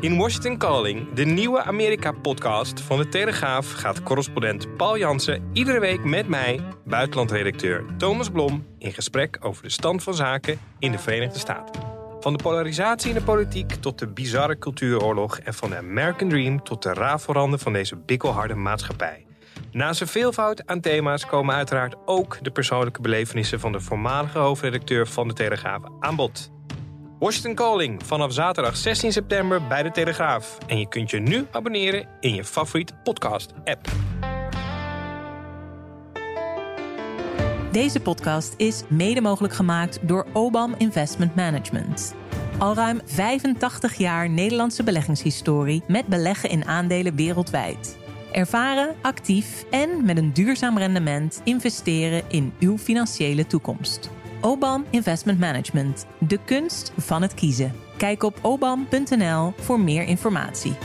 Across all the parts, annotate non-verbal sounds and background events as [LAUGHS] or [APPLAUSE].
In Washington Calling, de nieuwe Amerika-podcast van de Telegraaf, gaat correspondent Paul Jansen iedere week met mij, buitenlandredacteur Thomas Blom, in gesprek over de stand van zaken in de Verenigde Staten. Van de polarisatie in de politiek tot de bizarre cultuuroorlog en van de American Dream tot de rafelranden van deze bikkelharde maatschappij. Naast een veelvoud aan thema's komen uiteraard ook de persoonlijke belevenissen van de voormalige hoofdredacteur van de Telegraaf aan bod. Washington Calling vanaf zaterdag 16 september bij de Telegraaf. En je kunt je nu abonneren in je favoriete podcast-app. Deze podcast is mede mogelijk gemaakt door Obam Investment Management. Al ruim 85 jaar Nederlandse beleggingshistorie met beleggen in aandelen wereldwijd. Ervaren, actief en met een duurzaam rendement investeren in uw financiële toekomst. Obam Investment Management, de kunst van het kiezen. Kijk op obam.nl voor meer informatie.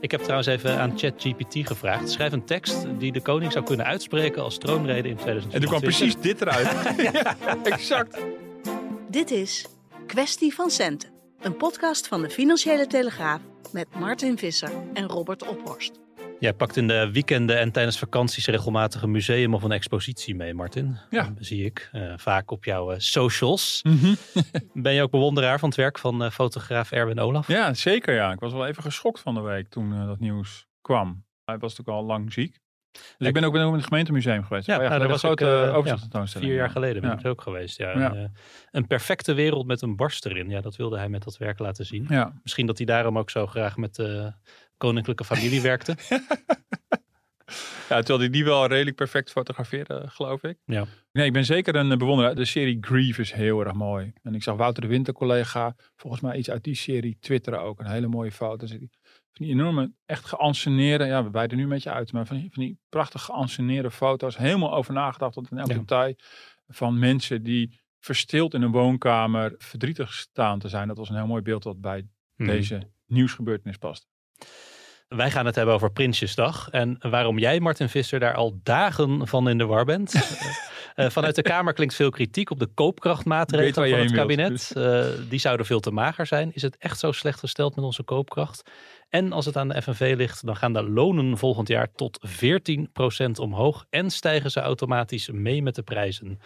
Ik heb trouwens even aan ChatGPT gevraagd. Schrijf een tekst die de koning zou kunnen uitspreken als troonrede in 2020. En toen kwam precies dit eruit. [LAUGHS] ja, exact. Dit is Kwestie van Centen. Een podcast van de Financiële Telegraaf met Martin Visser en Robert Ophorst. Jij pakt in de weekenden en tijdens vakanties regelmatig een museum of een expositie mee, Martin. Ja. Dat zie ik uh, vaak op jouw uh, socials. Mm -hmm. [LAUGHS] ben je ook bewonderaar van het werk van uh, fotograaf Erwin Olaf? Ja, zeker ja. Ik was wel even geschokt van de week toen dat nieuws kwam. Hij was natuurlijk al lang ziek. Dus ik ben ook in het gemeentemuseum geweest. Ja, oh, ja nou, dat was ook, overzichtstentoonstelling. Vier jaar geleden ben ja. ik ook geweest. Ja. Ja. Een, een, perfecte wereld met een barst erin. Ja, dat wilde hij met dat werk laten zien. Ja. Misschien dat hij daarom ook zo graag met de koninklijke familie [LAUGHS] werkte. Ja, terwijl hij die wel redelijk perfect fotografeerde, geloof ik. Ja. Nee, ik ben zeker een bewonderaar. De serie Grief is heel erg mooi. En ik zag Wouter de Winter, collega, volgens mij iets uit die serie twitteren ook. Een hele mooie foto. Van die enorme, echt geanceneerde, ja, we wijden nu een beetje uit, maar van die, van die prachtig geanceneerde foto's. Helemaal over nagedacht tot in elk Ja. detail. Van mensen die verstild in een woonkamer verdrietig staan te zijn. Dat was een heel mooi beeld wat bij Hmm. deze nieuwsgebeurtenis past. Wij gaan het hebben over Prinsjesdag. En waarom jij, Martin Visser, daar al dagen van in de war bent. [LAUGHS] Eh, vanuit de Kamer klinkt veel kritiek op de koopkrachtmaatregelen van het kabinet. Eh, die zouden veel te mager zijn. Is het echt zo slecht gesteld met onze koopkracht? En als het aan de FNV ligt, dan gaan de lonen volgend jaar tot 14% omhoog. En stijgen ze automatisch mee met de prijzen.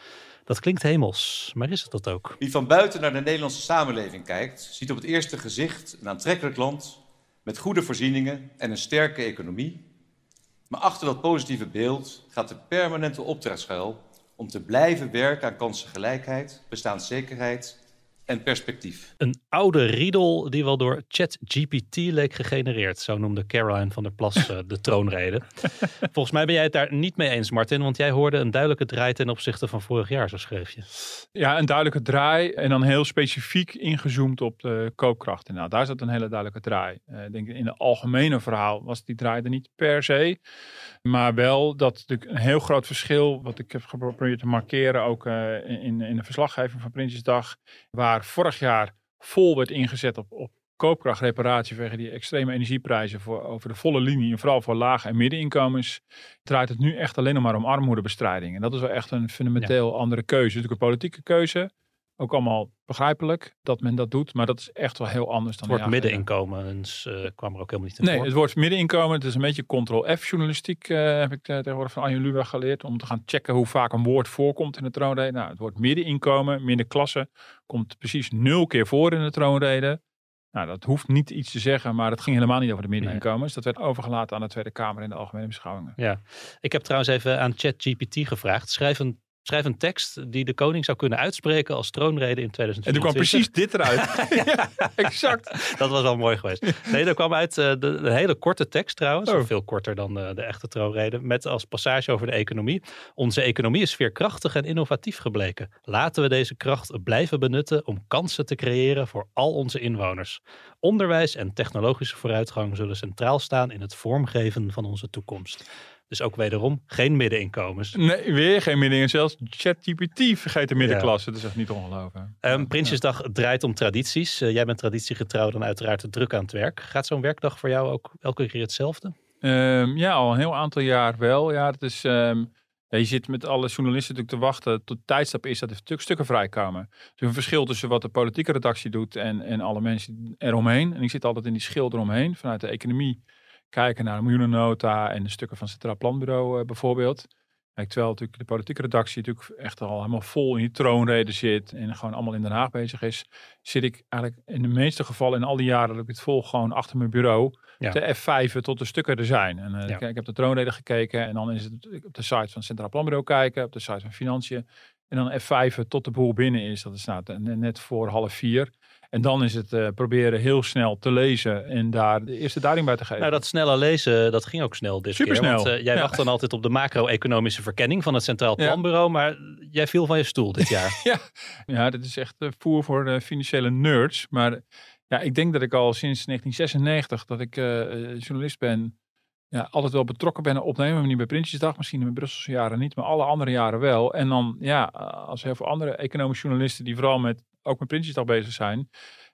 Dat klinkt hemels, maar is het dat ook? Wie van buiten naar de Nederlandse samenleving kijkt, ziet op het eerste gezicht een aantrekkelijk land met goede voorzieningen en een sterke economie. Maar achter dat positieve beeld gaat de permanente opdracht schuil om te blijven werken aan kansengelijkheid, bestaanszekerheid en perspectief. Een oude riedel die wel door ChatGPT leek gegenereerd. Zo noemde Caroline van der Plas eh, de troonrede. [LAUGHS] Volgens mij ben jij het daar niet mee eens, Martin. Want jij hoorde een duidelijke draai ten opzichte van vorig jaar, zo schreef je. Ja, een duidelijke draai en dan heel specifiek ingezoomd op de koopkracht. Nou, daar zat een hele duidelijke draai. Ik denk in het algemene verhaal was die draai er niet per se. Maar wel dat natuurlijk een heel groot verschil, wat ik heb geprobeerd te markeren, ook eh, in, in de verslaggeving van Prinsjesdag, waar vorig jaar vol werd ingezet op, op koopkrachtreparatie vanwege die extreme energieprijzen voor, over de volle linie, en vooral voor lage en middeninkomens, draait het nu echt alleen nog maar om armoedebestrijding. En dat is wel echt een fundamenteel andere keuze. Natuurlijk een politieke keuze, ook allemaal begrijpelijk dat men dat doet, maar dat is echt wel heel anders dan Het woord middeninkomens eh, kwam er ook helemaal niet in Nee, voor. het woord middeninkomen, het is een beetje ctrl-F-journalistiek, eh, heb ik eh, tegenwoordig van Arjen Lubach geleerd, om te gaan checken hoe vaak een woord voorkomt in de troonrede. Nou, het woord middeninkomen, middenklasse, komt precies nul keer voor in de troonrede. Nou, dat hoeft niet iets te zeggen, maar het ging helemaal niet over de middeninkomens. Dat werd overgelaten aan de Tweede Kamer in de algemene beschouwingen. Ja, ik heb trouwens even aan ChatGPT gevraagd. Schrijf een, schrijf een tekst die de koning zou kunnen uitspreken als troonrede in 2024. En toen kwam precies dit eruit. [LAUGHS] [LAUGHS] ja, exact. Dat was wel mooi geweest. Nee, er kwam uit eh, de, een hele korte tekst trouwens. Oh. Veel korter dan eh, de echte troonrede. Met als passage over de economie. Onze economie is veerkrachtig en innovatief gebleken. Laten we deze kracht blijven benutten om kansen te creëren voor al onze inwoners. Onderwijs en technologische vooruitgang zullen centraal staan in het vormgeven van onze toekomst. Dus ook wederom geen middeninkomens. Nee, weer geen middenin. Zelfs ChatGPT vergeet de middenklasse. Dat is echt niet ongelooflijk. Ehm, Prinsjesdag draait om tradities. Eh, jij bent traditiegetrouw dan uiteraard druk aan het werk. Gaat zo'n werkdag voor jou ook elke keer hetzelfde? Ehm, ja, al een heel aantal jaar wel. Ja, dat is, ehm, Ja, je zit met alle journalisten natuurlijk te wachten tot het tijdstap is dat er stukken vrijkomen. Er is een verschil tussen wat de politieke redactie doet en, en alle mensen eromheen. En ik zit altijd in die schil eromheen. Vanuit de economie kijken naar de miljoenennota en de stukken van het Centraal Planbureau uh, bijvoorbeeld. Kijk, terwijl natuurlijk de politieke redactie natuurlijk echt al helemaal vol in die troonrede zit en gewoon allemaal in Den Haag bezig is, zit ik eigenlijk in de meeste gevallen in al die jaren dat ik het volg gewoon achter mijn bureau ja. de F5 tot de stukken er zijn. En uh, ik, heb de troonrede gekeken en dan is het op de site van Centraal Planbureau kijken, op de site van Financiën. En dan F5 tot de boel binnen is. Dat is nou, net voor half vier. En dan is het uh, proberen heel snel te lezen en daar de eerste duiding bij te geven. Nou, dat snelle lezen, dat ging ook snel dit Supersnel. keer. Want uh, jij wacht dan altijd op de macro-economische verkenning van het Centraal Planbureau. Maar jij viel van je stoel dit jaar. [LAUGHS] ja. ja, dit is echt uh, voer voor de financiële nerds. Maar ja, ik denk dat ik al sinds 1996 dat ik journalist ben ja, altijd wel betrokken ben opnemen. Maar niet bij Prinsjesdag, misschien in mijn Brusselse jaren niet, maar alle andere jaren wel. En dan, ja, als heel veel andere economische journalisten die vooral met, ook met Prinsjesdag bezig zijn,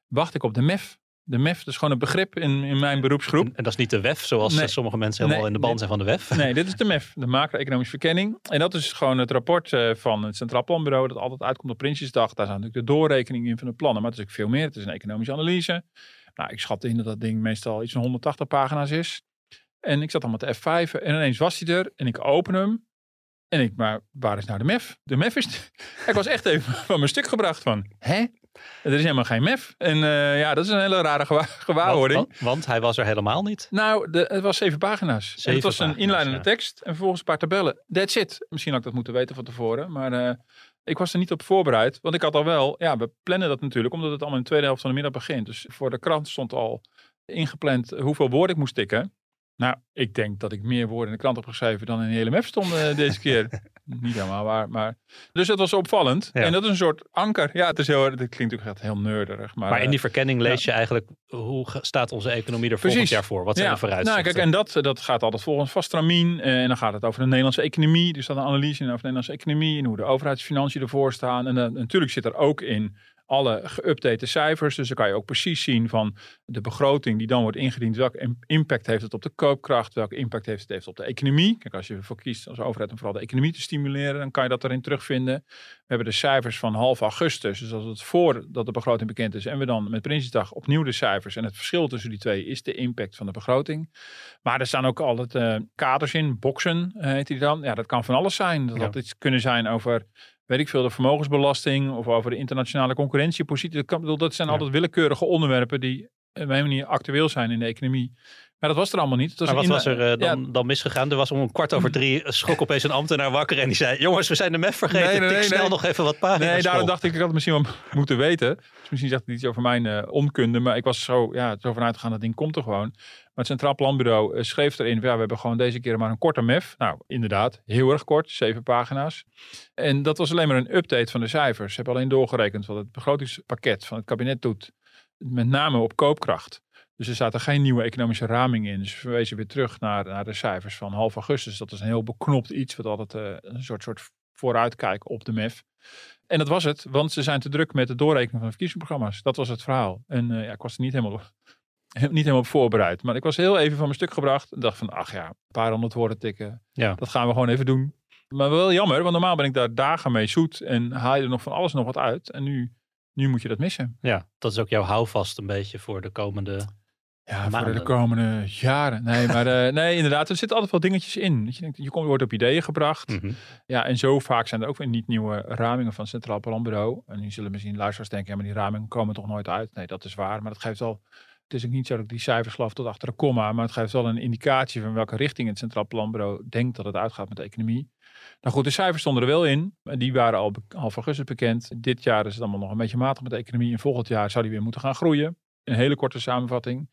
wacht ik op de MEF. De MEF, dat is gewoon een begrip in, in mijn beroepsgroep. En, dat is niet de WEF, zoals sommige mensen helemaal in de band zijn van de WEF. Nee, dit is de [LAUGHS] MEF, de macro-economische verkenning. En dat is gewoon het rapport eh, van het Centraal Planbureau, dat altijd uitkomt op Prinsjesdag. Daar zijn natuurlijk de doorrekeningen in van de plannen, maar het is ook veel meer. Het is een economische analyse. Nou, ik schat in dat dat ding meestal iets van 180 pagina's is. En ik zat allemaal te F5 en ineens was hij er en ik open hem. En ik, maar waar is nou de MEF? De MEF is... [LAUGHS] ik was echt even [LAUGHS] van mijn stuk gebracht van, hè? Er is helemaal geen MEF. En uh, ja, dat is een hele rare gewa [LAUGHS] gewaarwording. Want, want, hij was er helemaal niet? Nou, de, het was zeven pagina's. Zeven het was een inleidende ja. tekst en vervolgens een paar tabellen. That's it. Misschien had ik dat moeten weten van tevoren. Maar uh, ik was er niet op voorbereid. Want ik had al wel, ja, we plannen dat natuurlijk, omdat het allemaal in de tweede helft van de middag begint. Dus voor de krant stond al ingepland hoeveel woorden ik moest tikken. Nou, ik denk dat ik meer woorden in de krant heb geschreven dan in de hele MEF stonden deze keer. [LAUGHS] Niet helemaal waar, maar... Dus dat was opvallend. Ja. En dat is een soort anker. Ja, het is heel... Dat klinkt natuurlijk echt heel nerderig. Maar, maar in die eh, verkenning lees ja. je eigenlijk... Hoe staat onze economie er volgend jaar voor? Wat zijn ja. de vooruitzichten? Nou, kijk, en dat, dat gaat altijd volgens Vastramien. En dan gaat het over de Nederlandse economie. Dus dat een analyse over de Nederlandse economie. En hoe de overheidsfinanciën ervoor staan. En natuurlijk zit er ook in alle geüpdate cijfers. Dus dan kan je ook precies zien van de begroting die dan wordt ingediend. Welke impact heeft het op de koopkracht? Welke impact heeft het heeft op de economie? Kijk, als je ervoor kiest als overheid om vooral de economie te stimuleren, dan kan je dat erin terugvinden. We hebben de cijfers van half augustus. Dus als het voordat de begroting bekend is en we dan met Prinsjesdag opnieuw de cijfers. En het verschil tussen die twee is de impact van de begroting. Maar er staan ook altijd uh, kaders in, boxen heet die dan. Ja, dat kan van alles zijn. Dat ja. had iets kunnen zijn over weet ik veel, de vermogensbelasting of over de internationale concurrentiepositie. Dat, kan, dat zijn altijd willekeurige onderwerpen die op een manier actueel zijn in de economie. Maar dat was er allemaal niet. Het was maar wat was er uh, dan, ja. dan, misgegaan? Er was om een kwart over [LAUGHS] drie schrok opeens een ambtenaar wakker en die zei: Jongens, we zijn de MEF vergeten. Nee, nee, nee, snel nog even wat pagina's. Nee, daarom dacht ik, ik had het misschien wel [LAUGHS] moeten weten. Dus misschien zegt het iets over mijn uh, onkunde. Maar ik was zo, ja, zo vanuit gegaan, dat ding komt er gewoon. Maar het Centraal Planbureau uh, schreef erin: ja, we hebben gewoon deze keer maar een korte MEF. Nou, inderdaad, heel erg kort, zeven pagina's. En dat was alleen maar een update van de cijfers. Ze hebben alleen doorgerekend wat het begrotingspakket van het kabinet doet. Met name op koopkracht. Dus er zaten geen nieuwe economische raming in. Dus we wezen weer terug naar, naar de cijfers van half augustus. Dat is een heel beknopt iets, wat altijd uh, een soort, soort vooruitkijk op de MEF. En dat was het, want ze zijn te druk met het doorrekenen van de verkiezingsprogramma's. Dat was het verhaal. En uh, ja, ik was er niet helemaal, [LAUGHS] niet helemaal op voorbereid. Maar ik was heel even van mijn stuk gebracht. En dacht van, ach ja, een paar honderd woorden tikken. Ja. Dat gaan we gewoon even doen. Maar wel jammer, want normaal ben ik daar dagen mee zoet. En haal je er nog van alles nog wat uit. En nu, nu moet je dat missen. Ja, dat is ook jouw houvast een beetje voor de komende ja, voor de komende jaren. Nee, maar uh, [LAUGHS] nee, inderdaad, er zitten altijd wel dingetjes in. Je, denkt, je wordt op ideeën gebracht. Mm -hmm. Ja, en zo vaak zijn er ook weer niet nieuwe ramingen van het Centraal Planbureau. En nu zullen misschien luisteraars denken, ja, maar die ramingen komen toch nooit uit. Nee, dat is waar. Maar dat geeft wel, het is niet zo dat ik die cijfers geloof tot achter de komma. Maar het geeft wel een indicatie van welke richting het Centraal Planbureau denkt dat het uitgaat met de economie. Nou goed, de cijfers stonden er wel in. Die waren al half augustus bekend. Dit jaar is het allemaal nog een beetje matig met de economie. En volgend jaar zou die weer moeten gaan groeien. Een hele korte samenvatting.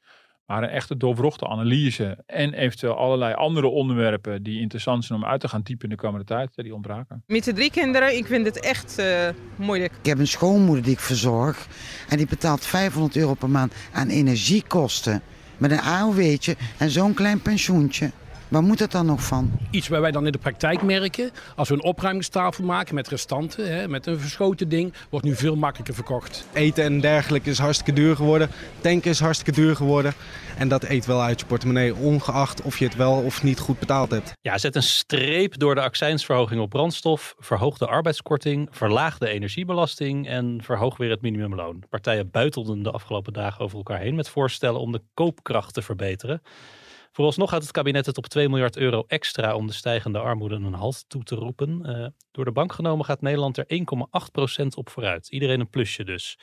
Maar een echte doorwrochte analyse en eventueel allerlei andere onderwerpen die interessant zijn om uit te gaan typen in de komende tijd, die ontbraken. Met de drie kinderen, ik vind het echt uh, moeilijk. Ik heb een schoonmoeder die ik verzorg en die betaalt 500 euro per maand aan energiekosten. Met een AOW'tje en zo'n klein pensioentje. Waar moet het dan nog van? Iets waar wij dan in de praktijk merken, als we een opruimingstafel maken met restanten, hè, met een verschoten ding, wordt nu veel makkelijker verkocht. Eten en dergelijke is hartstikke duur geworden. Tanken is hartstikke duur geworden. En dat eet wel uit je portemonnee, ongeacht of je het wel of niet goed betaald hebt. Ja, zet een streep door de accijnsverhoging op brandstof, verhoog de arbeidskorting, verlaag de energiebelasting en verhoog weer het minimumloon. Partijen buitelden de afgelopen dagen over elkaar heen met voorstellen om de koopkracht te verbeteren. Vooralsnog gaat het kabinet het op 2 miljard euro extra om de stijgende armoede een halt toe te roepen. Uh, door de bank genomen gaat Nederland er 1,8% op vooruit. Iedereen een plusje dus.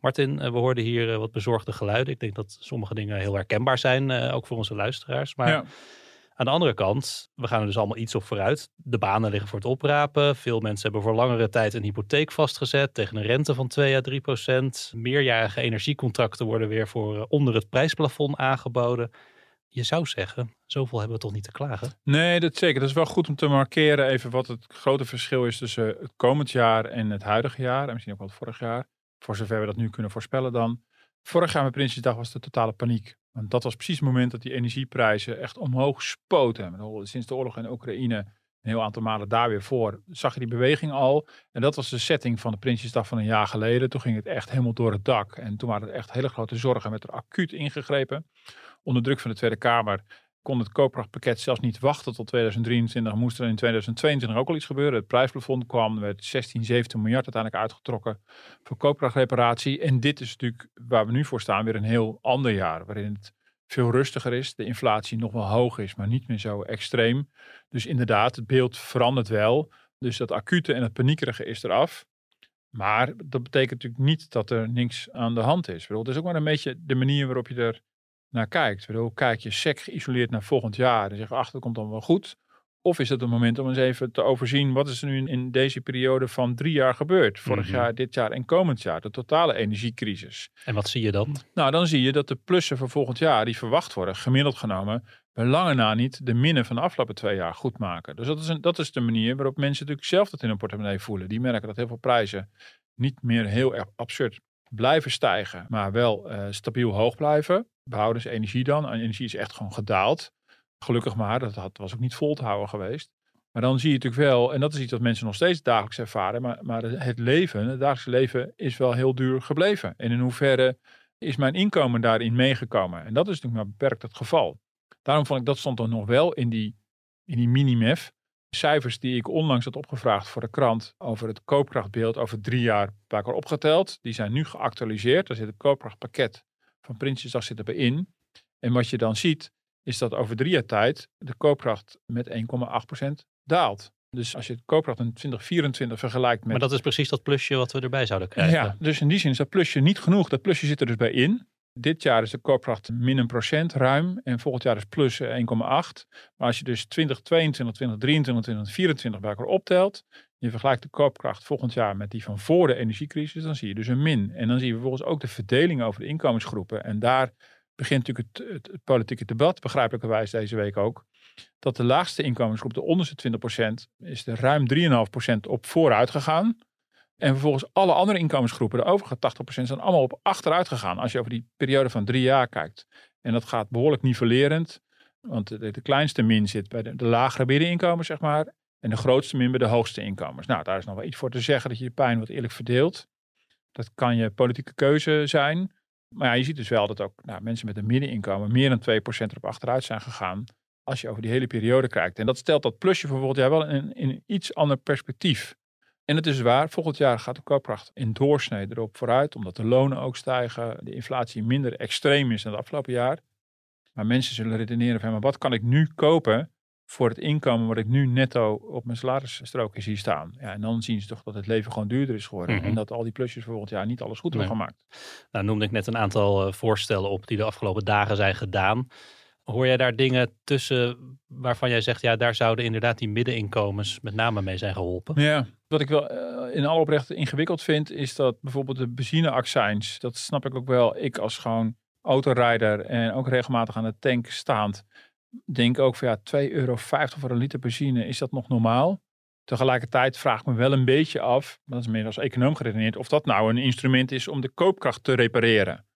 Martin, uh, we hoorden hier uh, wat bezorgde geluiden. Ik denk dat sommige dingen heel herkenbaar zijn, ook voor onze luisteraars. Maar ja. aan de andere kant, we gaan er dus allemaal iets op vooruit. De banen liggen voor het oprapen. Veel mensen hebben voor langere tijd een hypotheek vastgezet tegen een rente van 2 à 3 procent. Meerjarige energiecontracten worden weer voor onder het prijsplafond aangeboden je zou zeggen, zoveel hebben we toch niet te klagen? Nee, dat zeker. Dat is wel goed om te markeren even wat het grote verschil is tussen het komend jaar en het huidige jaar. En misschien ook wel het vorig jaar. Voor zover we dat nu kunnen voorspellen dan. Vorig jaar met Prinsjesdag was de totale paniek. Want dat was precies het moment dat die energieprijzen echt omhoog spoten. Sinds de oorlog in Oekraïne, een heel aantal maanden daar weer voor, zag je die beweging al. En dat was de setting van de Prinsjesdag van een jaar geleden. Toen ging het echt helemaal door het dak. En toen waren er echt hele grote zorgen. Met er acuut ingegrepen onder druk van de Tweede Kamer kon het koopkrachtpakket zelfs niet wachten tot 2023. Moest er in 2022 ook al iets gebeuren. Het prijsplafond kwam, er werd 16, 17 miljard uiteindelijk uitgetrokken voor koopkrachtreparatie. En dit is natuurlijk waar we nu voor staan, weer een heel ander jaar. Waarin het veel rustiger is. De inflatie nog wel hoog is, maar niet meer zo extreem. Dus inderdaad, het beeld verandert wel. Dus dat acute en het paniekerige is eraf. Maar dat betekent natuurlijk niet dat er niks aan de hand is. Het is ook maar een beetje de manier waarop je er naar kijkt. Bedoel, kijk je sec geïsoleerd naar volgend jaar en zeg, ach, dat komt dan wel goed. Of is het een moment om eens even te overzien, wat is er nu in deze periode van drie jaar gebeurd? Vorig mhm. jaar, dit jaar en komend jaar, de totale energiecrisis. En wat zie je dan? Nou, dan zie je dat de plussen voor volgend jaar, die verwacht worden, gemiddeld genomen, bij lange na niet de minnen van de afgelopen twee jaar goed maken. Dus dat is, een, dat is de manier waarop mensen natuurlijk zelf dat in hun portemonnee voelen. Die merken dat heel veel prijzen niet meer heel erg absurd blijven stijgen, maar wel uh, stabiel hoog blijven behouden ze energie dan. En energie is echt gewoon gedaald. Gelukkig maar, dat had, was ook niet vol te houden geweest. Maar dan zie je natuurlijk wel, en dat is iets wat mensen nog steeds dagelijks ervaren, maar, maar het leven, het dagelijkse leven is wel heel duur gebleven. En in hoeverre is mijn inkomen daarin meegekomen? En dat is natuurlijk maar beperkt het geval. Daarom vond ik, dat stond er nog wel in die, in die mini-MEF. Cijfers die ik onlangs had opgevraagd voor de krant over het koopkrachtbeeld over drie jaar bij elkaar opgeteld. Die zijn nu geactualiseerd. Daar zit het koopkrachtpakket van Prinsjesdag zit erbij in. En wat je dan ziet, is dat over drie jaar tijd de koopkracht met 1,8% daalt. Dus als je de koopkracht in 2024 vergelijkt met... Maar dat is precies dat plusje wat we erbij zouden krijgen. Ja, dus in die zin is dat plusje niet genoeg. Dat plusje zit er dus bij in. Dit jaar is de koopkracht min een procent ruim. En volgend jaar is plus 1,8. Maar als je dus 2022, 2023, 2024 bij elkaar optelt. Je vergelijkt de koopkracht volgend jaar met die van voor de energiecrisis. Dan zie je dus een min. En dan zie je vervolgens ook de verdeling over de inkomensgroepen. En daar begint natuurlijk het, het, politieke debat, begrijpelijkerwijs deze week ook. Dat de laagste inkomensgroep, de onderste 20%, is er ruim 3,5% op vooruit gegaan. En vervolgens alle andere inkomensgroepen, de overige 80%, zijn allemaal op achteruit gegaan. Als je over die periode van drie jaar kijkt. En dat gaat behoorlijk nivellerend. Want de, kleinste min zit bij de, lagere middeninkomens, zeg maar. En de grootste min bij de hoogste inkomens. Nou, daar is nog wel iets voor te zeggen dat je de pijn wat eerlijk verdeelt. Dat kan je politieke keuze zijn. Maar ja, je ziet dus wel dat ook nou, mensen met een middeninkomen meer dan 2% erop achteruit zijn gegaan. Als je over die hele periode kijkt. En dat stelt dat plusje voor volgend jaar wel in, in een iets ander perspectief. En het is waar, volgend jaar gaat de koopkracht in doorsnede erop vooruit, omdat de lonen ook stijgen, de inflatie minder extreem is dan het afgelopen jaar. Maar mensen zullen redeneren van, maar wat kan ik nu kopen voor het inkomen wat ik nu netto op mijn salarisstrookje zie staan. Ja, en dan zien ze toch dat het leven gewoon duurder is geworden. Mhm. En dat al die plusjes voor volgend jaar niet alles goed hebben gemaakt. Nou noemde ik net een aantal uh, voorstellen op die de afgelopen dagen zijn gedaan. Hoor jij daar dingen tussen waarvan jij zegt, ja, daar zouden inderdaad die middeninkomens met name mee zijn geholpen? Ja, wat ik wel uh, in alle oprecht ingewikkeld vind, is dat bijvoorbeeld de benzineaccijns, dat snap ik ook wel, ik als gewoon autorijder en ook regelmatig aan de tank staand, denk ook van ja, 2,50 euro voor een liter benzine, is dat nog normaal? Tegelijkertijd vraag ik me wel een beetje af, dat is meer als econoom geredeneerd, of dat nou een instrument is om de koopkracht te repareren.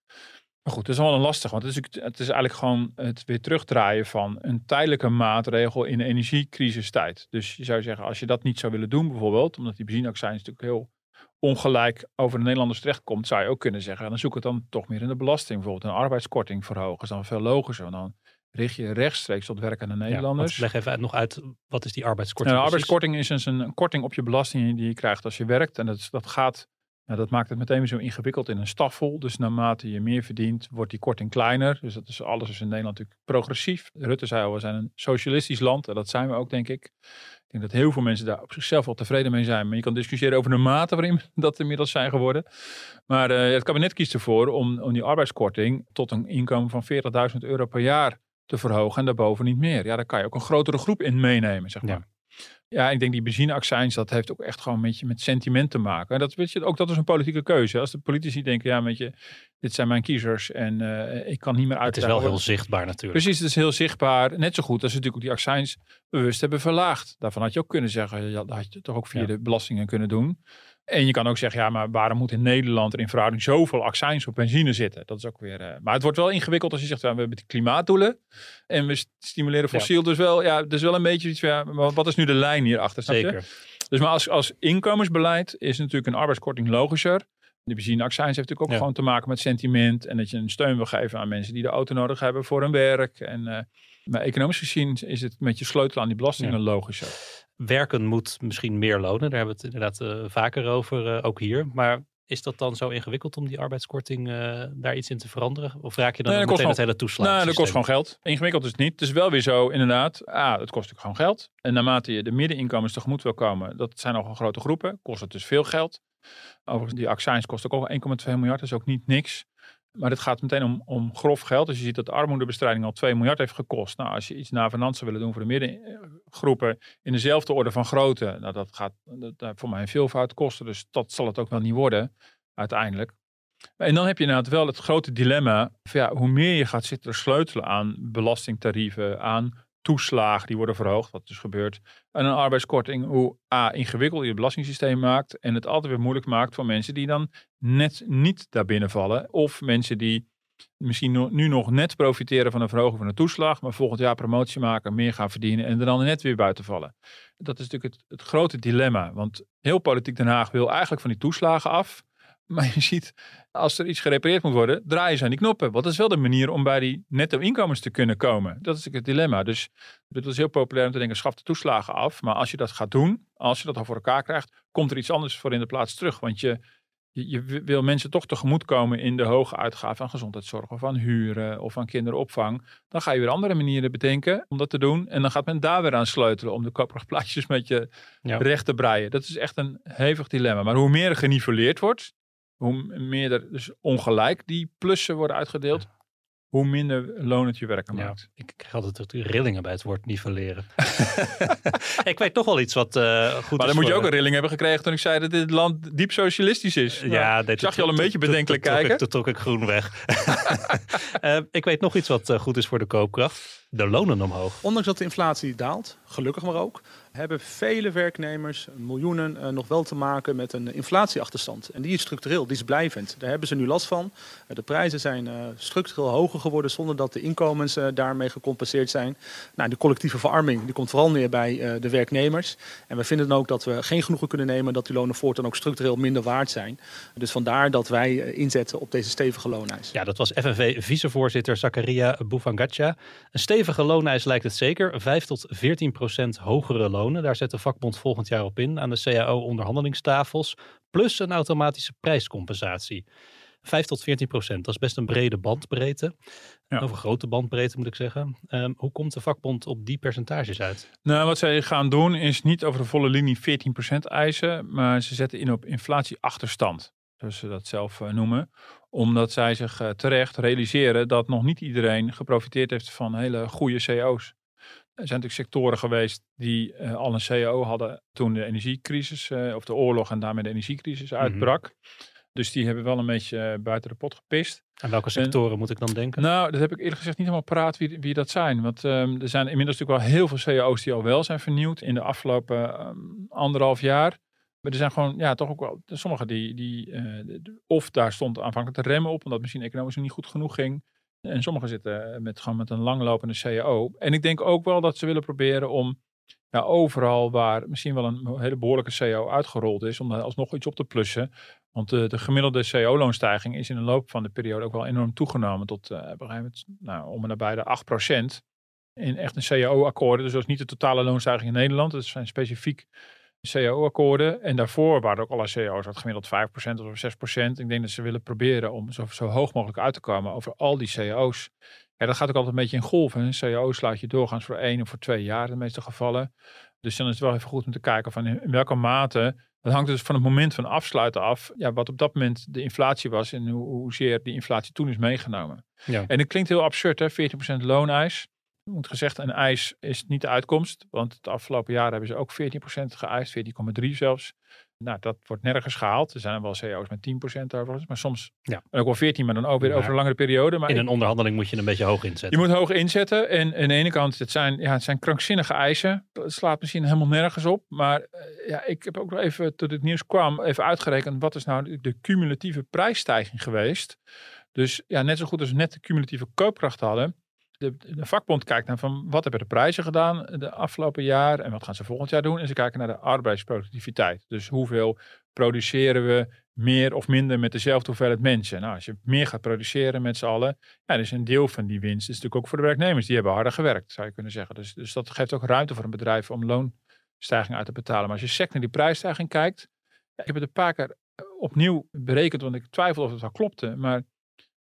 Maar goed, dat is wel een lastig, want het is, het is eigenlijk gewoon het weer terugdraaien van een tijdelijke maatregel in energiecrisistijd. Dus je zou zeggen, als je dat niet zou willen doen bijvoorbeeld, omdat die benzineaccijns natuurlijk heel ongelijk over de Nederlanders terechtkomt, zou je ook kunnen zeggen, dan zoek het dan toch meer in de belasting. Bijvoorbeeld een arbeidskorting verhogen is dan veel logischer. Want dan richt je rechtstreeks tot werkende Nederlanders. Ja, leg even nog uit, wat is die arbeidskorting? Nou, arbeidskorting is dus een korting op je belasting die je krijgt als je werkt. En dat, dat gaat nou, dat maakt het meteen weer zo ingewikkeld in een staffel. Dus naarmate je meer verdient, wordt die korting kleiner. Dus dat is alles is in Nederland natuurlijk progressief. Rutte zei al, we zijn een socialistisch land. En dat zijn we ook, denk ik. Ik denk dat heel veel mensen daar op zichzelf wel tevreden mee zijn. Maar je kan discussiëren over de mate waarin [LAUGHS] dat inmiddels zijn geworden. Maar uh, het kabinet kiest ervoor om, om die arbeidskorting tot een inkomen van 40.000 euro per jaar te verhogen. En daarboven niet meer. Ja, daar kan je ook een grotere groep in meenemen, zeg maar. Ja, ik denk die benzineaccijns, dat heeft ook echt gewoon een beetje met sentiment te maken. En dat, weet je, ook dat is een politieke keuze. Als de politici denken, ja, weet je, dit zijn mijn kiezers en uh, ik kan niet meer uit. Het is wel heel zichtbaar natuurlijk. Precies, het is heel zichtbaar. Net zo goed als ze natuurlijk ook die accijns bewust hebben verlaagd. Daarvan had je ook kunnen zeggen, ja, dat had je toch ook via de belastingen kunnen doen. En je kan ook zeggen, ja, maar waarom moet in Nederland er in verhouding zoveel accijns op benzine zitten? Dat is ook weer. Uh, maar het wordt wel ingewikkeld als je zegt, ja, we hebben die klimaatdoelen en we stimuleren fossiel. Dus wel, ja, dus wel een beetje iets. Ja, maar wat is nu de lijn hierachter? Zeker. Dus maar als, als inkomensbeleid is natuurlijk een arbeidskorting logischer. De benzineaccijns heeft natuurlijk ook gewoon te maken met sentiment. En dat je een steun wil geven aan mensen die de auto nodig hebben voor hun werk. En, uh, maar economisch gezien is het met je sleutel aan die belastingen logischer werken moet misschien meer lonen. Daar hebben we het inderdaad uh, vaker over, uh, ook hier. Maar is dat dan zo ingewikkeld om die arbeidskorting uh, daar iets in te veranderen? Of raak je dan nee, meteen het hele toeslag? Nee, dat kost gewoon geld. Ingewikkeld is het niet. Het is wel weer zo, inderdaad. Ah, het kost natuurlijk gewoon geld. En naarmate je de middeninkomens tegemoet wil komen, dat zijn al grote groepen, kost het dus veel geld. Overigens, die accijns kost ook al 1,2 miljard. Dat is ook niet niks. Maar het gaat meteen om, om grof geld. Dus je ziet dat de armoedebestrijding al 2 miljard heeft gekost. Nou, als je iets naar zou willen doen voor de middengroepen in dezelfde orde van grootte, nou, dat gaat dat, voor mij een veelvoud kosten. Dus dat zal het ook wel niet worden, uiteindelijk. En dan heb je inderdaad wel het grote dilemma. Ja, hoe meer je gaat zitten sleutelen aan belastingtarieven, aan toeslagen die worden verhoogd, wat dus gebeurt. En een arbeidskorting, hoe A, ingewikkeld je het belastingssysteem maakt en het altijd weer moeilijk maakt voor mensen die dan net niet daarbinnen vallen. Of mensen die misschien nu nog net profiteren van een verhoging van de toeslag, maar volgend jaar promotie maken, meer gaan verdienen en er dan net weer buiten vallen. Dat is natuurlijk het, het grote dilemma, want heel politiek Den Haag wil eigenlijk van die toeslagen af. [LAUGHS] Maar je ziet, als er iets gerepareerd moet worden, draaien ze aan die knoppen. Want dat is wel de manier om bij die netto inkomens te kunnen komen. Dat is het dilemma. Dus het is heel populair om te denken, schaf de toeslagen af. Maar als je dat gaat doen, als je dat al voor elkaar krijgt, komt er iets anders voor in de plaats terug. Want je, je, wil mensen toch tegemoet komen in de hoge uitgaven van gezondheidszorg of aan huren of aan kinderopvang. Dan ga je weer andere manieren bedenken om dat te doen. En dan gaat men daar weer aan sleutelen om de koperige met je recht te breien. Dat is echt een hevig dilemma. Maar hoe meer er geniveleerd wordt, hoe meer er dus ongelijk die plussen worden uitgedeeld, hoe minder loon het je werken maakt. ik krijg altijd rillingen bij het woord nivelleren. ik weet toch wel iets wat uh, goed maar is. Maar dan moet je ook een rilling hebben gekregen toen ik zei dat dit land diep socialistisch is. Ja, nou, zag je al een beetje bedenkelijk kijken. Toen trok ik groen weg. uh, ik weet nog iets wat uh, goed is voor de koopkracht. De lonen omhoog. Ondanks dat de inflatie daalt, gelukkig maar ook, hebben vele werknemers, miljoenen, uh, nog wel te maken met een inflatieachterstand. En die is structureel, die is blijvend. Daar hebben ze nu last van. Uh, de prijzen zijn uh, structureel hoger geworden zonder dat de inkomens daarmee gecompenseerd zijn. Nou, de collectieve verarming die komt vooral neer bij de werknemers. En we vinden dan ook dat we geen genoegen kunnen nemen dat die lonen voortaan ook structureel minder waard zijn. Dus vandaar dat wij inzetten op deze stevige loonijs. Ja, dat was FNV-vicevoorzitter Zakaria Boufangatja. Een stevige loonijs lijkt het zeker. 5 tot 14 procent hogere lonen daar zet de vakbond volgend jaar op in aan de CAO-onderhandelingstafels. Plus een automatische prijscompensatie. 5 tot 14 procent, dat is best een brede bandbreedte. Ja. Of een grote bandbreedte moet ik zeggen. Um, hoe komt de vakbond op die percentages uit? Nou, wat zij gaan doen is niet over de volle linie 14 procent eisen, maar ze zetten in op inflatieachterstand. Zoals ze dat zelf uh, noemen. Omdat zij zich uh, terecht realiseren dat nog niet iedereen geprofiteerd heeft van hele goede CO's. Er zijn natuurlijk sectoren geweest die uh, al een CO hadden toen de energiecrisis uh, of de oorlog en daarmee de energiecrisis mhm. uitbrak. Dus die hebben wel een beetje uh, buiten de pot gepist. En welke sectoren moet ik dan denken? Nou, dat heb ik eerlijk gezegd niet helemaal paraat wie, wie dat zijn. Want um, er zijn inmiddels natuurlijk wel heel veel CO's die al wel zijn vernieuwd in de afgelopen um, anderhalf jaar. Maar er zijn gewoon, ja, toch ook wel sommige die, die eh, of daar stond aanvankelijk de remmen op, omdat misschien economisch niet goed genoeg ging. En sommigen zitten met, gewoon met een langlopende CAO. En ik denk ook wel dat ze willen proberen om overal waar misschien wel een hele behoorlijke CO uitgerold is, om daar alsnog iets op te plussen. Want de, de gemiddelde CO-loonstijging is in de loop van de periode ook wel enorm toegenomen tot uh, op een moment nou, om en nabij de 8% in echt een CAO-akkoorden. Dus dat is niet de totale loonstijging in Nederland. Dat zijn specifiek CAO-akkoorden. En daarvoor waren ook alle CAO's wat gemiddeld 5% of 6%. Ik denk dat ze willen proberen om zo, zo hoog mogelijk uit te komen over al die CAO's. Ja, dat gaat ook altijd een beetje in golven. Een CAO slaat je doorgaans voor één of voor twee jaar in de meeste gevallen. Dus dan is het wel even goed om te kijken van in welke mate dat hangt dus van het moment van afsluiten af. Ja, wat op dat moment de inflatie was en hoe, hoezeer die inflatie toen is meegenomen. Ja. En het klinkt heel absurd, hè? 14% looneis. Moet gezegd, een eis is niet de uitkomst. Want het afgelopen jaar hebben ze ook 14% geëist, 14,3 zelfs. Nou, dat wordt nergens gehaald. Er zijn wel CEO's met 10% overigens, maar soms ja. ook wel 14, maar dan ook weer over een langere periode. Maar in een onderhandeling moet je een beetje hoog inzetten. Je moet hoog inzetten. En aan de ene kant, het zijn, ja, het zijn krankzinnige eisen. Het slaat misschien helemaal nergens op. Maar eh, ja, ik heb ook nog even, tot het nieuws kwam, even uitgerekend. Wat is nou de cumulatieve prijsstijging geweest? Dus ja, net zo goed als we net de cumulatieve koopkracht hadden de, de, vakbond kijkt naar van wat hebben de prijzen gedaan de afgelopen jaar en wat gaan ze volgend jaar doen. En ze kijken naar de arbeidsproductiviteit. Dus hoeveel produceren we meer of minder met dezelfde hoeveelheid mensen. Nou, als je meer gaat produceren met z'n allen, ja, dus een deel van die winst is natuurlijk ook voor de werknemers. Die hebben harder gewerkt, zou je kunnen zeggen. Dus, dus dat geeft ook ruimte voor een bedrijf om loonstijging uit te betalen. Maar als je sec naar die prijsstijging kijkt, ik heb het een paar keer opnieuw berekend, want ik twijfel of het wel klopte, maar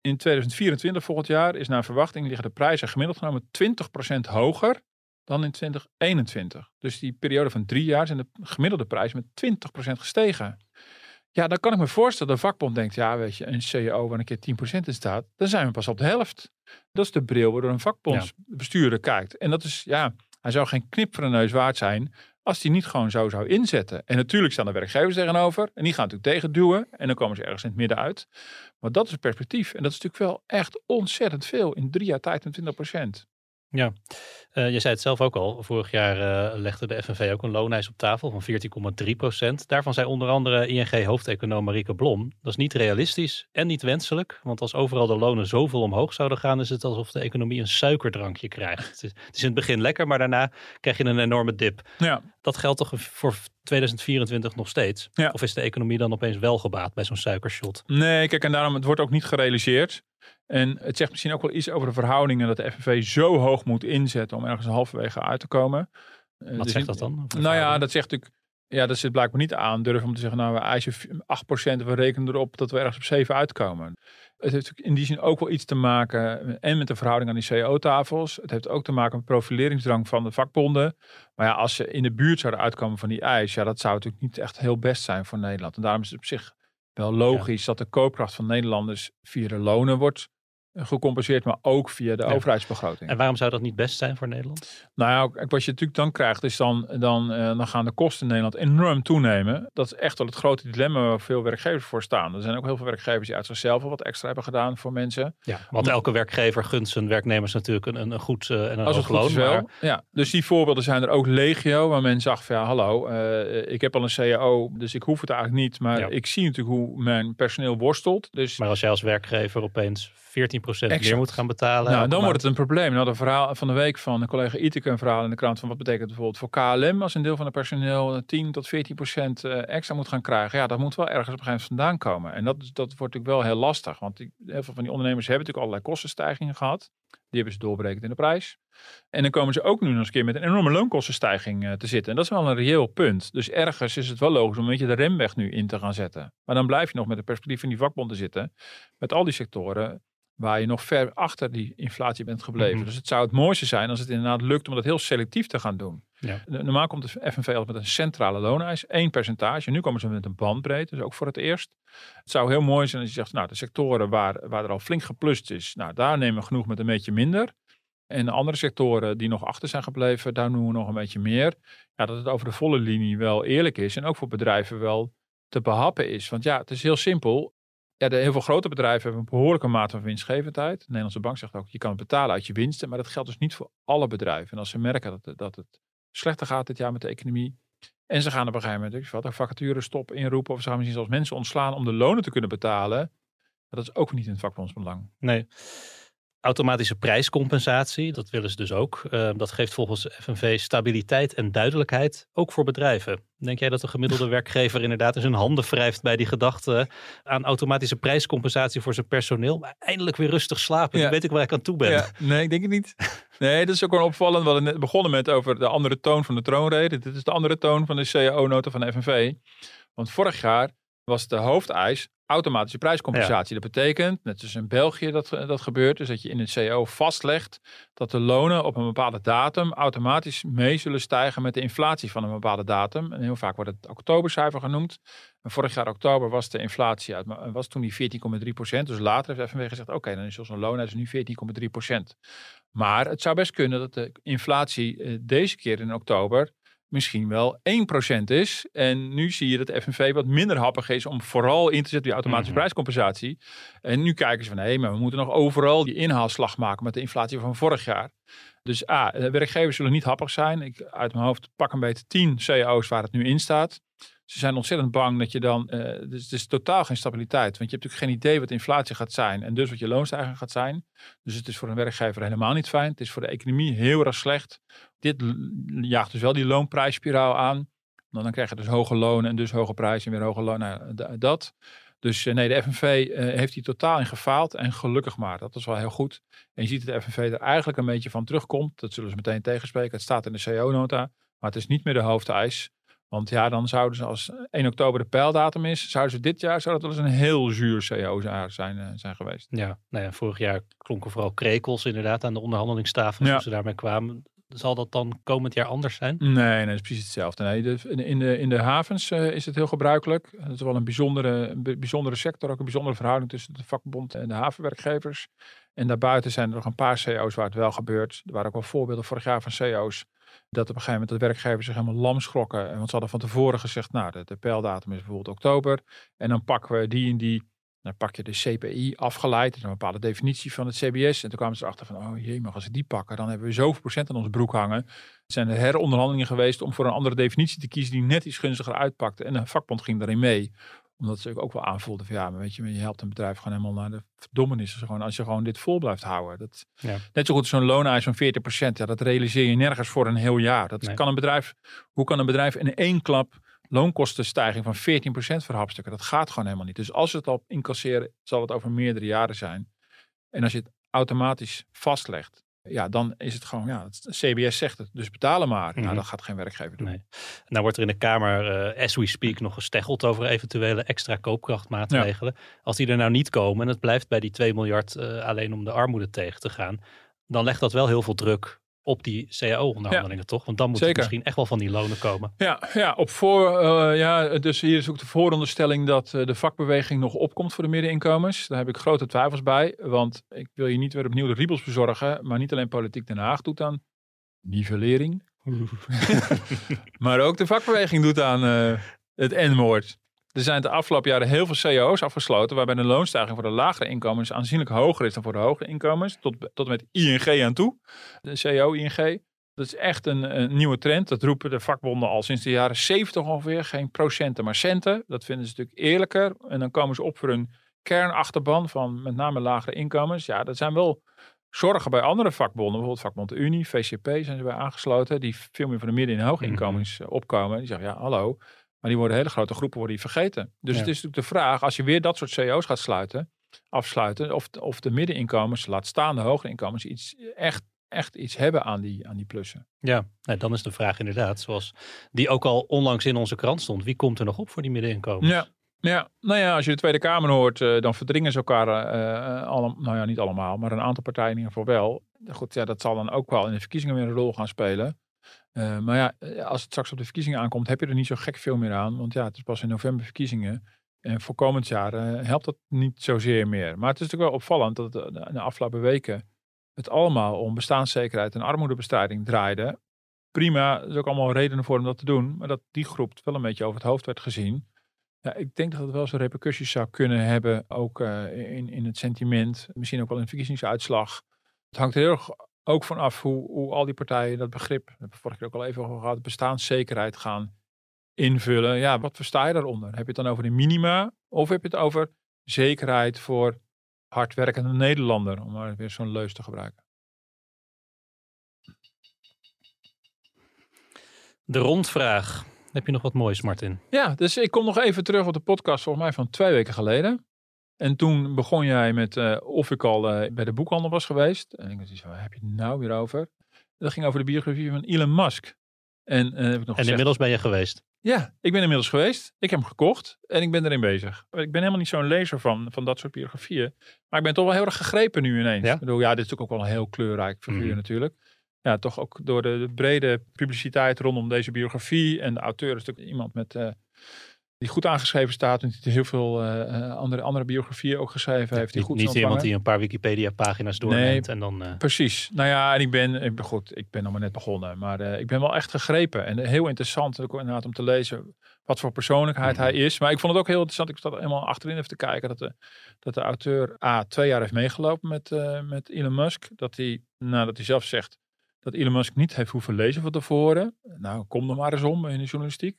in 2024, volgend jaar, is naar verwachting liggen de prijzen gemiddeld genomen 20% hoger dan in 2021. Dus die periode van drie jaar zijn de gemiddelde prijzen met 20% gestegen. Ja, dan kan ik me voorstellen dat de vakbond denkt, ja weet je, een CEO waar een keer 10% in staat, dan zijn we pas op de helft. Dat is de bril waardoor een vakbondsbestuurder kijkt. En dat is, ja, hij zou geen knip voor de neus waard zijn als die niet gewoon zo zou inzetten. En natuurlijk staan de werkgevers tegenover. En die gaan natuurlijk tegenduwen. En dan komen ze ergens in het midden uit. Maar dat is een perspectief. En dat is natuurlijk wel echt ontzettend veel. In drie jaar tijd en 20 procent. Ja, uh, je zei het zelf ook al. Vorig jaar uh, legde de FNV ook een loonijs op tafel van 14,3 procent. Daarvan zei onder andere ING-hoofdeconoom Marieke Blom. Dat is niet realistisch en niet wenselijk. Want als overal de lonen zoveel omhoog zouden gaan, is het alsof de economie een suikerdrankje krijgt. Het is, het is in het begin lekker, maar daarna krijg je een enorme dip. Ja. Dat geldt toch voor 2024 nog steeds? Ja. Of is de economie dan opeens wel gebaat bij zo'n suikershot? Nee, kijk, en daarom, het wordt ook niet gerealiseerd. En het zegt misschien ook wel iets over de verhoudingen dat de FNV zo hoog moet inzetten om ergens halverwege uit te komen. Eh, Wat dus zegt dat dan? Nou ja, dat zegt natuurlijk, ja, dat het blijkbaar niet aandurven om te zeggen, nou we eisen 8%, we rekenen erop dat we ergens op 7 uitkomen. Het heeft in die zin ook wel iets te maken en met de verhouding aan die CO-tafels. Het heeft ook te maken met profileringsdrang van de vakbonden. Maar ja, als ze in de buurt zouden uitkomen van die eis, ja, dat zou natuurlijk niet echt heel best zijn voor Nederland. En daarom is het op zich wel logisch dat de koopkracht van Nederlanders via de lonen wordt gecompenseerd, maar ook via de overheidsbegroting. En waarom zou dat niet best zijn voor Nederland? Nou ja, wat je natuurlijk dan krijgt, is dan, dan, uh, dan gaan de kosten in Nederland enorm toenemen. Dat is echt wel het grote dilemma waar veel werkgevers voor staan. Er zijn ook heel veel werkgevers die uit zichzelf al wat extra hebben gedaan voor mensen. Ja, want elke werkgever gunt zijn werknemers natuurlijk een, een goed uh, en een Als het loon. Is wel, Ja, dus die voorbeelden zijn er ook legio, waar mensen zeggen van ja, hallo, uh, ik heb al een CAO, dus ik hoef het eigenlijk niet. Maar ik zie natuurlijk hoe mijn personeel worstelt. Dus... Maar als jij als werkgever opeens 14% meer moet gaan betalen. Nou, dan wordt het een probleem. Nou, een verhaal van de week van een collega Iteke een verhaal in de krant van wat betekent bijvoorbeeld voor KLM als een deel van het personeel 10 tot 14% eh, extra moet gaan krijgen. Ja, dat moet wel ergens op een gegeven moment vandaan komen. En dat, dat wordt natuurlijk wel heel lastig, want die, heel veel van die ondernemers hebben natuurlijk allerlei kostenstijgingen gehad. Die hebben ze doorberekend in de prijs. En dan komen ze ook nu nog eens een keer met een enorme loonkostenstijging uh, te zitten. En dat is wel een reëel punt. Dus ergens is het wel logisch om een beetje de remweg nu in te gaan zetten. Maar dan blijf je nog met de perspectief van die vakbonden zitten. Met al die sectoren waar je nog ver achter die inflatie bent gebleven. Mhm. Dus het zou het mooiste zijn als het inderdaad lukt om dat heel selectief te gaan doen. Ja. Normaal komt de FNV altijd met een centrale looneis, één percentage. Nu komen ze met een bandbreedte, dus ook voor het eerst. Het zou heel mooi zijn als je zegt, nou de sectoren waar, waar er al flink geplust is, nou daar nemen we genoeg met een beetje minder. En de andere sectoren die nog achter zijn gebleven, daar doen we nog een beetje meer. Ja, dat het over de volle linie wel eerlijk is en ook voor bedrijven wel te behappen is. Want ja, het is heel simpel ja, de, heel veel grote bedrijven hebben een behoorlijke mate van winstgevendheid. De Nederlandse bank zegt ook, je kan het betalen uit je winsten. Maar dat geldt dus niet voor alle bedrijven. En als ze merken dat, dat het slechter gaat dit jaar met de economie, En ze gaan op een gegeven moment je wat, een vacaturestop inroepen. Of ze gaan misschien zelfs mensen ontslaan om de lonen te kunnen betalen. Dat is ook niet in het vakbondsbelang. Nee. Automatische prijscompensatie, dat willen ze dus ook. Uh, dat geeft volgens FNV stabiliteit en duidelijkheid, ook voor bedrijven. Denk jij dat de gemiddelde [LAUGHS] werkgever inderdaad in zijn handen wrijft bij die gedachte aan automatische prijscompensatie voor zijn personeel? Maar eindelijk weer rustig slapen, ja. weet ik waar ik aan toe ben. Ja, nee, ik denk het niet. [LAUGHS] Nee, dat is ook wel opvallend. We hadden net begonnen met over de andere toon van de troonrede. Dit is de andere toon van de CAO-nota van de FNV. Want vorig jaar was de hoofdeis automatische prijscompensatie. Dat betekent, net zoals in België dat, dat gebeurt, dus dat je in het CO vastlegt dat de lonen op een bepaalde datum automatisch mee zullen stijgen met de inflatie van een bepaalde datum. En heel vaak wordt het oktobercijfer genoemd. En vorig jaar oktober was de inflatie uit, was toen die 14,3 procent. Dus later heeft FNW gezegd, oké, dan is onze loon nu 14,3 procent. Maar het zou best kunnen dat de inflatie eh, deze keer in oktober misschien wel 1% is. En nu zie je dat de FNV wat minder happig is om vooral in te zetten die automatische mhm. prijscompensatie. En nu kijken ze van hé, maar we moeten nog overal die inhaalslag maken met de inflatie van vorig jaar. Dus A, werkgevers zullen niet happig zijn. Ik uit mijn hoofd pak een beetje 10 cao's waar het nu in staat. Ze zijn ontzettend bang dat je dan. Uh, dus het is totaal geen stabiliteit. Want je hebt natuurlijk geen idee wat inflatie gaat zijn. En dus wat je loonstijging gaat zijn. Dus het is voor een werkgever helemaal niet fijn. Het is voor de economie heel erg slecht. Dit jaagt dus wel die loonprijsspiraal aan. Dan krijg je dus hoge lonen en dus hoge prijzen en weer hoge lonen. Nou, dat. Dus eh, nee, de FNV uh, eh, heeft hier totaal in gefaald. En gelukkig maar. Dat is wel heel goed. En je ziet dat de FNV er eigenlijk een beetje van terugkomt. Dat zullen ze meteen tegenspreken. Het staat in de CO-nota. Maar het is niet meer de hoofdeis. Want ja, dan zouden ze als 1 oktober de pijldatum is, zouden ze dit jaar zou dat wel eens een heel zuur CO zijn, uh, zijn geweest. Ja, nou ja, vorig jaar klonken vooral krekels inderdaad aan de onderhandelingstafel. Ja. ze daarmee kwamen. Zal dat dan komend jaar anders zijn? Nee, nee, dat is precies hetzelfde. Nee, in, de, in de havens uh, is het heel gebruikelijk. Het is wel een bijzondere, bijzondere sector, ook een bijzondere verhouding tussen de vakbond en de havenwerkgevers. En daarbuiten zijn er nog een paar CO's waar het wel gebeurt. Er waren ook wel voorbeelden vorig jaar van CO's dat op een gegeven moment de werkgevers zich helemaal lam schrokken. Want ze hadden van tevoren gezegd, nou, de, de pijldatum is bijvoorbeeld oktober. En dan pakken we die en die, dan pak je de CPI afgeleid. een bepaalde definitie van het CBS. En toen kwamen ze erachter van, oh jee, maar als we die pakken, dan hebben we zoveel procent aan onze broek hangen. Er zijn er heronderhandelingen geweest om voor een andere definitie te kiezen die net iets gunstiger uitpakte. En de vakbond ging daarin mee omdat ze ook wel aanvoelden van ja, maar weet je, je helpt een bedrijf gewoon helemaal naar de verdommenis. Dus gewoon, als je gewoon dit vol blijft houden. Dat, ja. Net zo goed zo'n looneis van 40%. Ja, dat realiseer je nergens voor een heel jaar. Dat kan een bedrijf, hoe kan een bedrijf in één klap loonkostenstijging van 14% verhapstukken? Dat gaat gewoon helemaal niet. Dus als ze het al incasseren, zal het over meerdere jaren zijn. En als je het automatisch vastlegt, ja, dan is het gewoon, ja, het CBS zegt het, dus betalen maar. Nou, mhm. dat gaat geen werkgever doen. Nee. Nou wordt er in de Kamer, uh, as we speak, nog gesteggeld over eventuele extra koopkrachtmaatregelen. Als die er nou niet komen en het blijft bij die 2 miljard uh, alleen om de armoede tegen te gaan, dan legt dat wel heel veel druk op die CAO-onderhandelingen, toch? Want dan moet het misschien echt wel van die lonen komen. Ja, ja, op voor, uh, ja dus hier is ook de vooronderstelling dat uh, de vakbeweging nog opkomt voor de middeninkomens. Daar heb ik grote twijfels bij, want ik wil je niet weer opnieuw de riebels bezorgen, maar niet alleen politiek Den Haag doet aan nivellering, [LAUGHS] maar ook de vakbeweging doet aan uh, het N-woord. Er zijn de afgelopen jaren heel veel CO's afgesloten, waarbij de loonstijging voor de lagere inkomens aanzienlijk hoger is dan voor de hogere inkomens. Tot, tot met ING aan toe. De CO ING. Dat is echt een, een, nieuwe trend. Dat roepen de vakbonden al sinds de jaren 70 ongeveer. Geen procenten, maar centen. Dat vinden ze natuurlijk eerlijker. En dan komen ze op voor een kernachterban van met name lagere inkomens. Ja, dat zijn wel zorgen bij andere vakbonden. Bijvoorbeeld vakbond Unie, VCP zijn ze bij aangesloten. Die veel meer van de midden- en hooginkomens mm opkomen. Die zeggen, ja hallo, maar die worden hele grote groepen worden die vergeten. Dus het is natuurlijk de vraag, als je weer dat soort CEO's gaat sluiten, afsluiten, of, of de middeninkomens, laat staan de hogere inkomens, iets, echt, echt iets hebben aan die, aan die plussen. Ja, nou, dan is de vraag inderdaad, zoals die ook al onlangs in onze krant stond, wie komt er nog op voor die middeninkomens? Ja, ja, nou ja, als je de Tweede Kamer hoort, uh, dan verdringen ze elkaar, uh, alle, nou ja, niet allemaal, maar een aantal partijen in ieder geval wel. Goed, ja, dat zal dan ook wel in de verkiezingen weer een rol gaan spelen. Uh, maar ja, eh, als het straks op de verkiezingen aankomt, heb je er niet zo gek veel meer aan. Want ja, het is pas in november verkiezingen. En voor komend jaar uh, helpt dat niet zozeer meer. Maar het is natuurlijk wel opvallend dat de, afgelopen weken het allemaal om bestaanszekerheid en armoedebestrijding draaide. Prima, er is ook allemaal redenen voor om dat te doen. Maar dat die groep wel een beetje over het hoofd werd gezien. Ik denk dat het wel zo'n repercussies zou kunnen hebben, ook in, in het sentiment. Misschien ook wel in de verkiezingsuitslag. Het hangt heel erg ook vanaf hoe, hoe al die partijen dat begrip, we hebben we vorige keer ook al even over gehad, bestaanszekerheid gaan invullen. Ja, wat versta je daaronder? Heb je het dan over de minima of heb je het over zekerheid voor hardwerkende Nederlander? Om maar weer zo'n leus te gebruiken. De rondvraag. Heb je nog wat moois, Martin? Ja, dus ik kom nog even terug op de podcast volgens mij van twee weken geleden. En toen begon jij met eh, of ik al eh, bij de boekhandel was geweest. En ik dacht, waar heb je het nou weer over? Dat ging over de biografie van Elon Musk. En, eh, heb ik nog En gezegd- inmiddels ben je geweest. Ja, ik ben inmiddels geweest. Ik heb hem gekocht en ik ben erin bezig. Ik ben helemaal niet zo'n lezer van, van dat soort biografieën. Maar ik ben toch wel heel erg gegrepen nu ineens. Ja? Ik bedoel, ja, dit is natuurlijk ook wel een heel kleurrijk figuur Mhm. natuurlijk. Ja, toch ook door de, de brede publiciteit rondom deze biografie. En de auteur is natuurlijk iemand met, die goed aangeschreven staat. En die heel veel eh, eh, andere, andere biografieën ook geschreven heeft. Die Niet, goed niet iemand die een paar Wikipedia-pagina's doorneemt en dan... eh, Precies. Nou ja, en ik ben, ik ben goed, ik ben nog maar net begonnen. Maar ik ben wel echt gegrepen. En heel interessant ook inderdaad om te lezen wat voor persoonlijkheid hij is. Maar ik vond het ook heel interessant. Ik zat er helemaal achterin even te kijken. Dat de, dat de auteur A, twee jaar heeft meegelopen met, met Elon Musk. Dat hij, nadat hij zelf zegt dat Elon Musk niet heeft hoeven lezen van tevoren. Nou, kom er maar eens om in de journalistiek.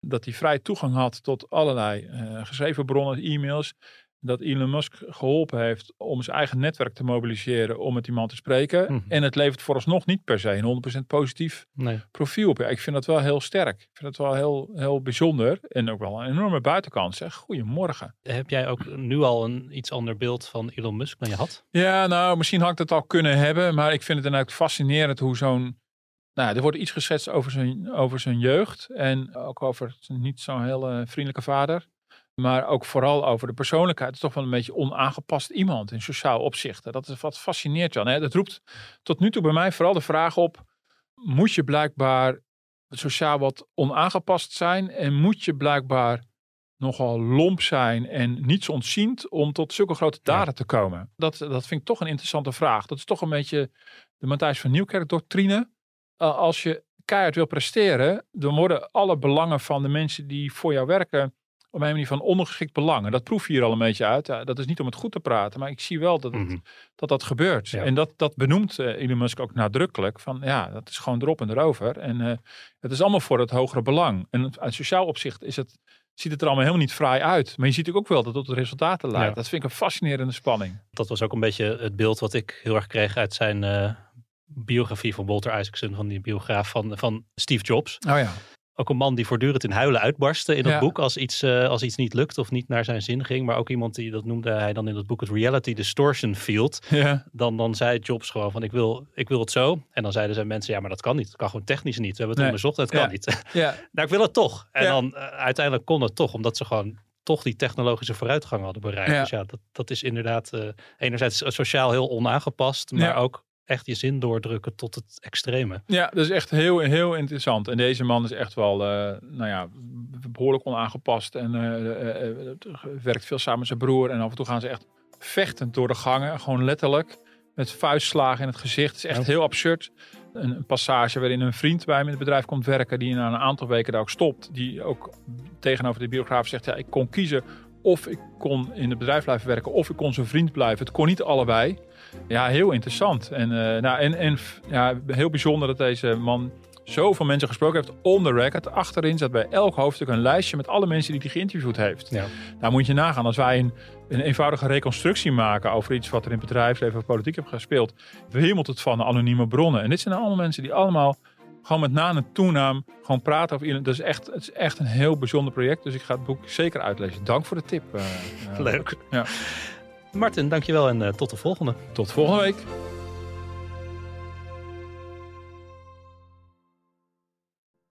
Dat hij vrij toegang had tot allerlei eh, geschreven bronnen, e-mails. Dat Elon Musk geholpen heeft om zijn eigen netwerk te mobiliseren om met die man te spreken. Mhm. En het levert vooralsnog niet per se een 100% positief nee. profiel op. Ja, ik vind dat wel heel sterk. Ik vind het wel heel, heel bijzonder. En ook wel een enorme buitenkant. Zeg, goedemorgen. Heb jij ook nu al een iets ander beeld van Elon Musk dan je had? Ja, nou, misschien had ik dat al kunnen hebben. Maar ik vind het dan ook fascinerend hoe zo'n... Nou, er wordt iets geschetst over zijn, over zijn jeugd. En ook over zijn niet zo'n hele vriendelijke vader. Maar ook vooral over de persoonlijkheid. Het is toch wel een beetje onaangepast iemand in sociaal opzicht. Dat is wat fascineert Jan. Hè? Dat roept tot nu toe bij mij vooral de vraag op. Moet je blijkbaar sociaal wat onaangepast zijn? En moet je blijkbaar nogal lomp zijn en niets ontziend om tot zulke grote daden te komen? Dat, dat vind ik toch een interessante vraag. Dat is toch een beetje de Matthijs van Nieuwkerk doctrine. Uh, als je keihard wil presteren, dan worden alle belangen van de mensen die voor jou werken op een manier van ondergeschikt belang. En dat proef je hier al een beetje uit. Ja, dat is niet om het goed te praten, maar ik zie wel dat het, dat, dat gebeurt. Ja. En dat, dat benoemt uh, Elon Musk ook nadrukkelijk. Van ja, dat is gewoon erop en erover. En uh, het is allemaal voor het hogere belang. En uit sociaal opzicht is het, ziet het er allemaal helemaal niet fraai uit. Maar je ziet ook wel dat het tot resultaten leidt. Ja. Dat vind ik een fascinerende spanning. Dat was ook een beetje het beeld wat ik heel erg kreeg uit zijn uh, biografie van Walter Isaacson, van die biograaf van, van Steve Jobs. Oh ja. Ook een man die voortdurend in huilen uitbarstte in dat Ja. boek als iets, uh, als iets niet lukt of niet naar zijn zin ging. Maar ook iemand die, dat noemde hij dan in dat boek, het reality distortion field. Ja. Dan, dan zei Jobs gewoon van ik wil, ik wil het zo. En dan zeiden zijn mensen, ja maar dat kan niet. Dat kan gewoon technisch niet. We hebben het Nee. onderzocht, het kan Ja. niet. Ja. [LAUGHS] nou ik wil het toch. En dan uh, uiteindelijk kon het toch, omdat ze gewoon toch die technologische vooruitgang hadden bereikt. Ja. Dus ja, dat, dat is inderdaad uh, enerzijds sociaal heel onaangepast, maar ook echt je zin doordrukken tot het extreme. Ja, dat is echt heel, heel interessant. En deze man is echt wel, uh, nou ja, behoorlijk onaangepast. En uh, werkt veel samen met zijn broer. En af en toe gaan ze echt vechtend door de gangen. Gewoon letterlijk. Met vuistslagen in het gezicht. Het is echt heel absurd. Een, een, passage waarin een vriend bij hem in het bedrijf komt werken. Die na een aantal weken daar ook stopt. Die ook tegenover de biograaf zegt. Ja, ik kon kiezen of ik kon in het bedrijf blijven werken. Of ik kon zijn vriend blijven. Het kon niet allebei. Ja, heel interessant. En, uh, nou, en, en ja, heel bijzonder dat deze man zoveel mensen gesproken heeft on the record. Achterin zat bij elk hoofdstuk een lijstje met alle mensen die hij geïnterviewd heeft. Ja. Nou moet je nagaan, als wij een, een eenvoudige reconstructie maken over iets wat er in bedrijfsleven of politiek heeft gespeeld, wemelt het van anonieme bronnen. En dit zijn allemaal mensen die allemaal gewoon met naam en toenaam gewoon praten over iemand. Dat is echt, het is echt een heel bijzonder project. Dus ik ga het boek zeker uitlezen. Dank voor de tip. Uh, Leuk. Ja. Martin, dankjewel en uh, tot de volgende. Tot volgende week.